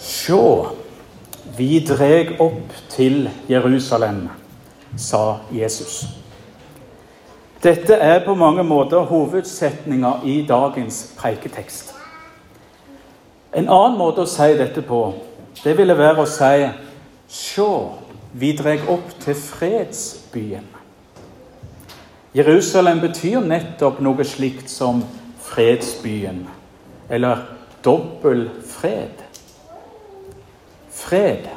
Sjå, vi dreg opp til Jerusalem, sa Jesus. Dette er på mange måter hovedsetninga i dagens preiketekst. En annen måte å si dette på, det ville være å si Sjå, vi dreg opp til fredsbyen. Jerusalem betyr nettopp noe slikt som fredsbyen, eller dobbel fred. Fred,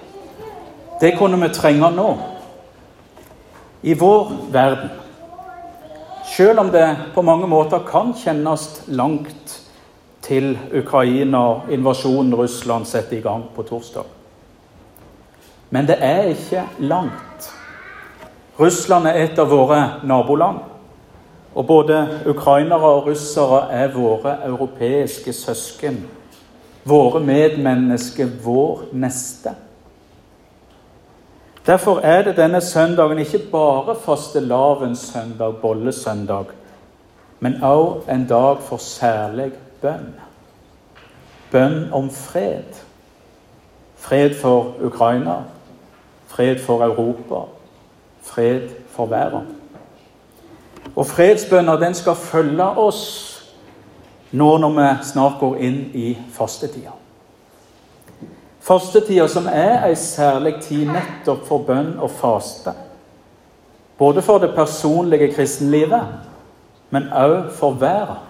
det kunne vi trenge nå, i vår verden. Selv om det på mange måter kan kjennes langt til Ukraina og invasjonen Russland setter i gang på torsdag. Men det er ikke langt. Russland er et av våre naboland. Og både ukrainere og russere er våre europeiske søsken. Våre medmennesker, vår neste. Derfor er det denne søndagen ikke bare fastelavnssøndag, bollesøndag, men også en dag for særlig bønn. Bønn om fred. Fred for Ukraina, fred for Europa, fred for verden. Og fredsbønner den skal følge oss nå når vi snart går inn i fastetida. Fastetida som er ei særlig tid nettopp for bønn og faste. Både for det personlige kristenlivet, men òg for verden.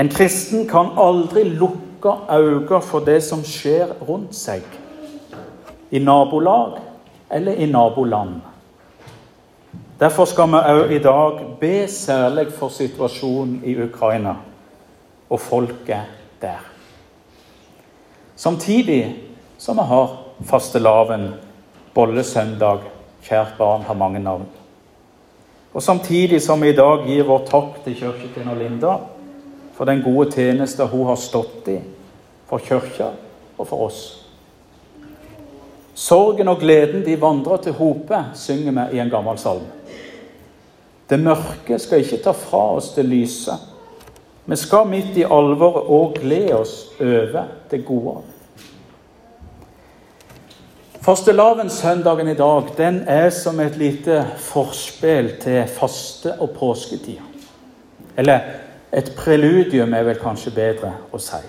En kristen kan aldri lukke øynene for det som skjer rundt seg. I nabolag eller i naboland. Derfor skal vi òg i dag be særlig for situasjonen i Ukraina og folket der. Samtidig som vi har fastelavn, bollesøndag, kjært barn har mange navn. Og samtidig som vi i dag gir vår takk til kirkekvinna Linda for den gode tjeneste hun har stått i for kirka og for oss. Sorgen og gleden de vandrer til hope, synger vi i en gammel salme. Det mørke skal ikke ta fra oss det lyse. Vi skal midt i alvoret òg glede oss over det gode. Fastelavnssøndagen i dag den er som et lite forspill til faste- og påsketida. Eller et preludium er vel kanskje bedre å si.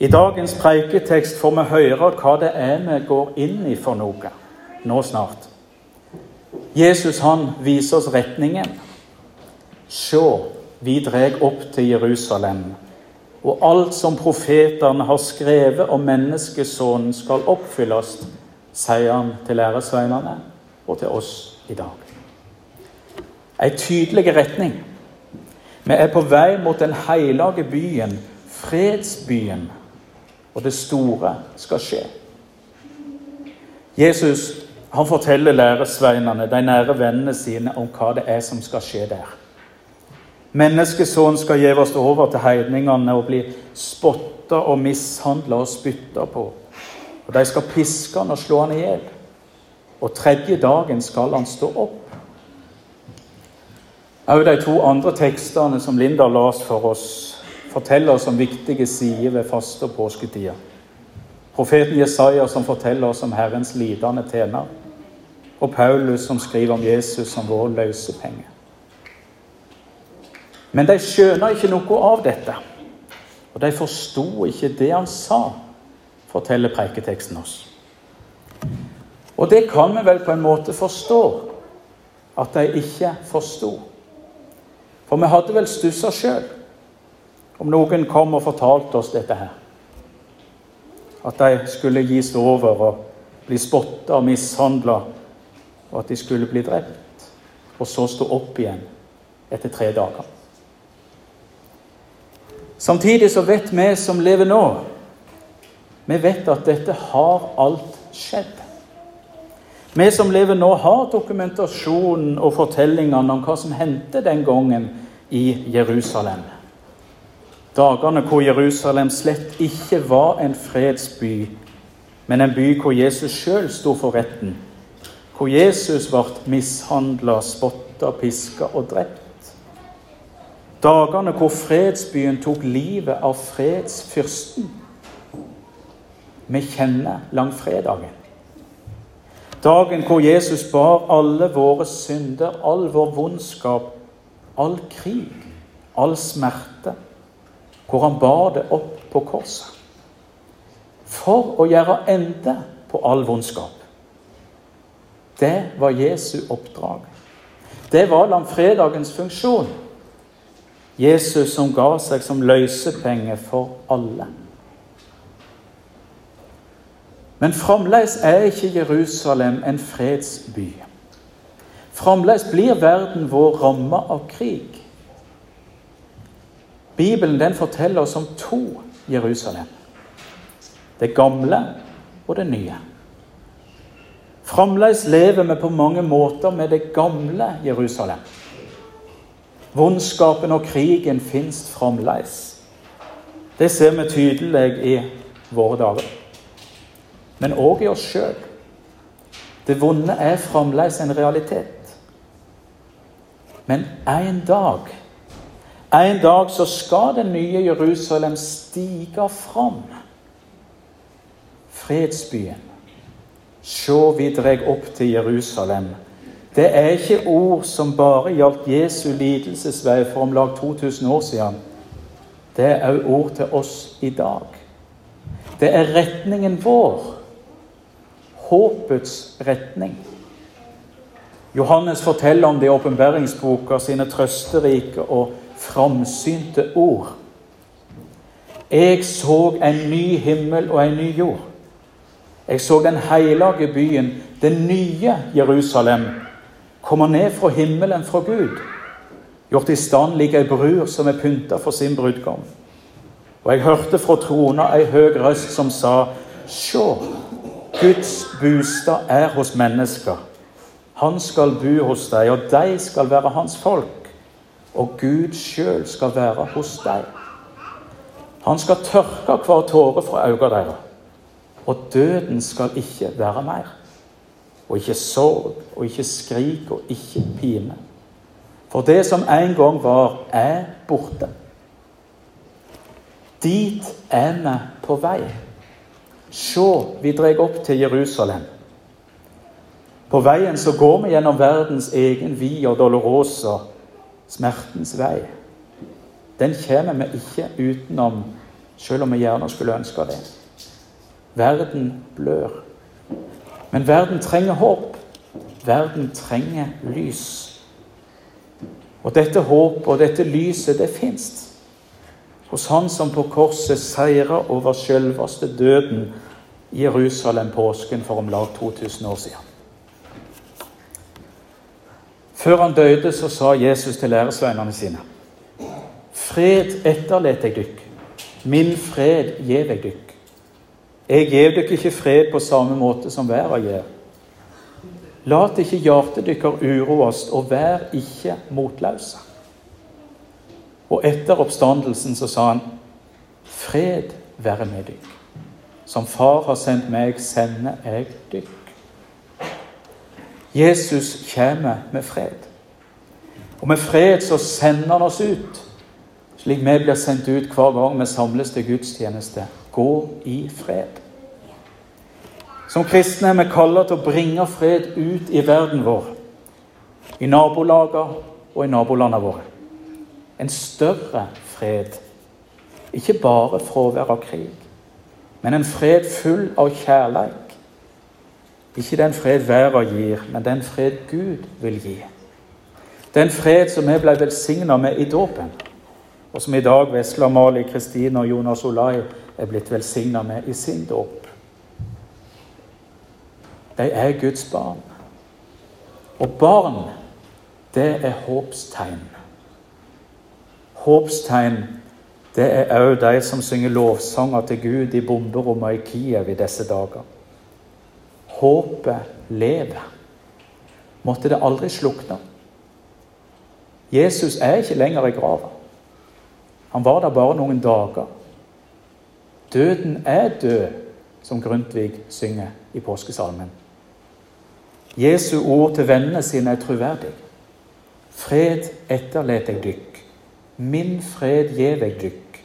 I dagens preiketekst får vi høre hva det er vi går inn i for noe nå snart. Jesus han viser oss retningen. Se, vi dreg opp til Jerusalem og alt som profetene har skrevet om menneskesonen skal oppfylles, sier han til læresveinene og til oss i dag. Ei tydelig retning. Vi er på vei mot den hellige byen, fredsbyen, og det store skal skje. Jesus han forteller læresveinene, de nære vennene sine, om hva det er som skal skje der. Menneskesonen skal gjevast over til heidningene og bli spotta og mishandla og spytta på. Og De skal piske han og slå han i hjel. Og tredje dagen skal han stå opp. Også de to andre tekstene som Linda las for oss, forteller oss om viktige sider ved faste- og påsketida. Profeten Jesaja som forteller oss om Herrens lidende tjener. Og Paulus som skriver om Jesus som vår løsepenge. Men de skjønner ikke noe av dette. Og de forsto ikke det han sa, forteller preiketeksten oss. Og det kan vi vel på en måte forstå, at de ikke forsto. For vi hadde vel stussa sjøl om noen kom og fortalte oss dette her. At de skulle gis over og bli spotta og mishandla, og at de skulle bli drept. Og så stå opp igjen etter tre dager. Samtidig så vet vi som lever nå, vi vet at dette har alt skjedd. Vi som lever nå, har dokumentasjonen og fortellingene om hva som hendte den gangen i Jerusalem. Dagene hvor Jerusalem slett ikke var en fredsby, men en by hvor Jesus sjøl sto for retten. Hvor Jesus ble mishandla, spotta, piska og drept. Dagene hvor fredsbyen tok livet av fredsfyrsten. vi kjenner langfredagen. Dagen hvor Jesus bar alle våre synder, all vår vondskap, all krig, all smerte. Hvor han bar det opp på korset. For å gjøre ende på all vondskap. Det var Jesu oppdrag. Det var langfredagens funksjon. Jesus som ga seg som løsepenge for alle. Men fremdeles er ikke Jerusalem en fredsby. Fremdeles blir verden vår ramma av krig. Bibelen den forteller oss om to Jerusalem. Det gamle og det nye. Fremdeles lever vi på mange måter med det gamle Jerusalem. Vondskapen og krigen fins fremdeles. Det ser vi tydelig i våre dager men òg i oss sjøl. Det vonde er fremdeles en realitet. Men en dag En dag så skal det nye Jerusalem stige fram. Fredsbyen. Se, vi dreg opp til Jerusalem. Det er ikke ord som bare gjaldt Jesu lidelsesvei for om lag 2000 år siden. Det er òg ord til oss i dag. Det er retningen vår håpets retning. Johannes forteller om det i sine trøsterike og framsynte ord. Jeg så en ny himmel og en ny jord. Jeg så den hellige byen, det nye Jerusalem, komme ned fra himmelen fra Gud. Gjort i stand lik ei brud som er pynta for sin brudgom. Og jeg hørte fra trona ei høg røst som sa, Sjå, Guds bostad er hos mennesker. Han skal bo hos deg, og de skal være hans folk. Og Gud sjøl skal være hos deg. Han skal tørke hver tåre fra øynene deres. Og døden skal ikke være mer. Og ikke sorg, og ikke skrik, og ikke pine. For det som en gang var, er borte. Dit er vi på vei. Se, vi drar opp til Jerusalem. På veien så går vi gjennom verdens egen via dolorosa, smertens vei. Den kommer vi ikke utenom, selv om vi gjerne skulle ønske det. Verden blør. Men verden trenger håp. Verden trenger lys. Og dette håpet og dette lyset, det fins hos Han som på korset seira over selveste døden i Jerusalem påsken for om lag 2000 år siden. Før han døde, så sa Jesus til læresveinene sine.: Fred etterlet jeg dykk, min fred gir jeg dykk. Jeg gjev dykk ikke fred på samme måte som verda gjør. Lat ikke hjertet dykkar uroast, og vær ikke motløse. Og etter oppstandelsen så sa han, 'Fred være med dykk'. Som Far har sendt meg, sender jeg dykk. Jesus kommer med fred. Og med fred så sender han oss ut, slik vi blir sendt ut hver gang vi samles til gudstjeneste. Gå i fred. Som kristne er vi kalla til å bringe fred ut i verden vår, i nabolagene og i nabolandene våre en større fred. Ikke bare fravær av krig, men en fred full av kjærleik. Ikke den fred verden gir, men den fred Gud vil gi. Den fred som vi ble velsigna med i dåpen, og som i dag Vesle Amalie Kristine og Jonas Olai er blitt velsigna med i sin dåp. De er Guds barn. Og barn, det er håpstegn. Håpstegn det er òg de som synger lovsanger til Gud i bomberommet i Kiev i disse dager. Håpet lever. Måtte det aldri slukne. Jesus er ikke lenger i grava. Han var der bare noen dager. Døden er død, som Grundtvig synger i påskesalmen. Jesu ord til vennene sine er troverdig. Fred etterlet jeg dykk. Min fred gjev jeg dykk.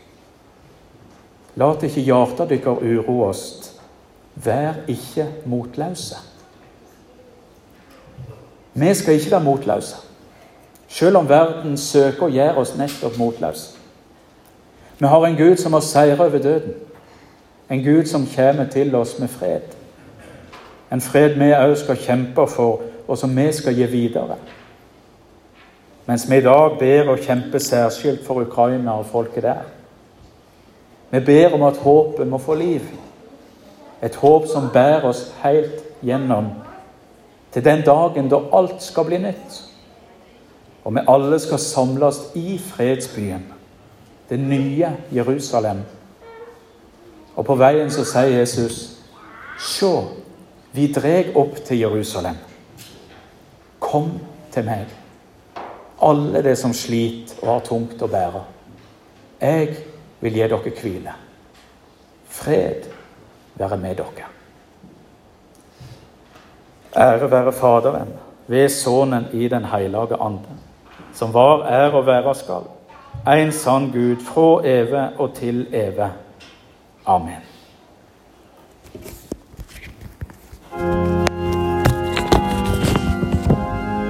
Lat ikke hjarta dykkar uroast, Vær ikke motløse. Vi skal ikke være motløse, selv om verden søker å gjøre oss nettopp motløse. Vi har en Gud som har seiret over døden. En Gud som kommer til oss med fred. En fred vi òg skal kjempe for, og som vi skal gi videre. Mens vi i dag ber og kjemper særskilt for Ukraina og folket der. Vi ber om at håpet må få liv. Et håp som bærer oss helt gjennom til den dagen da alt skal bli nytt. Og vi alle skal samles i fredsbyen, det nye Jerusalem. Og på veien så sier Jesus, Se, vi dreg opp til Jerusalem. Kom til meg, alle de som sliter og har tungt å bære. Jeg vil gi dere hvile. Fred være med dere. Ære være Faderen, ved Sønnen i Den hellige ande, som var, er og være skal, en sann Gud, fra evig og til evig. Amen.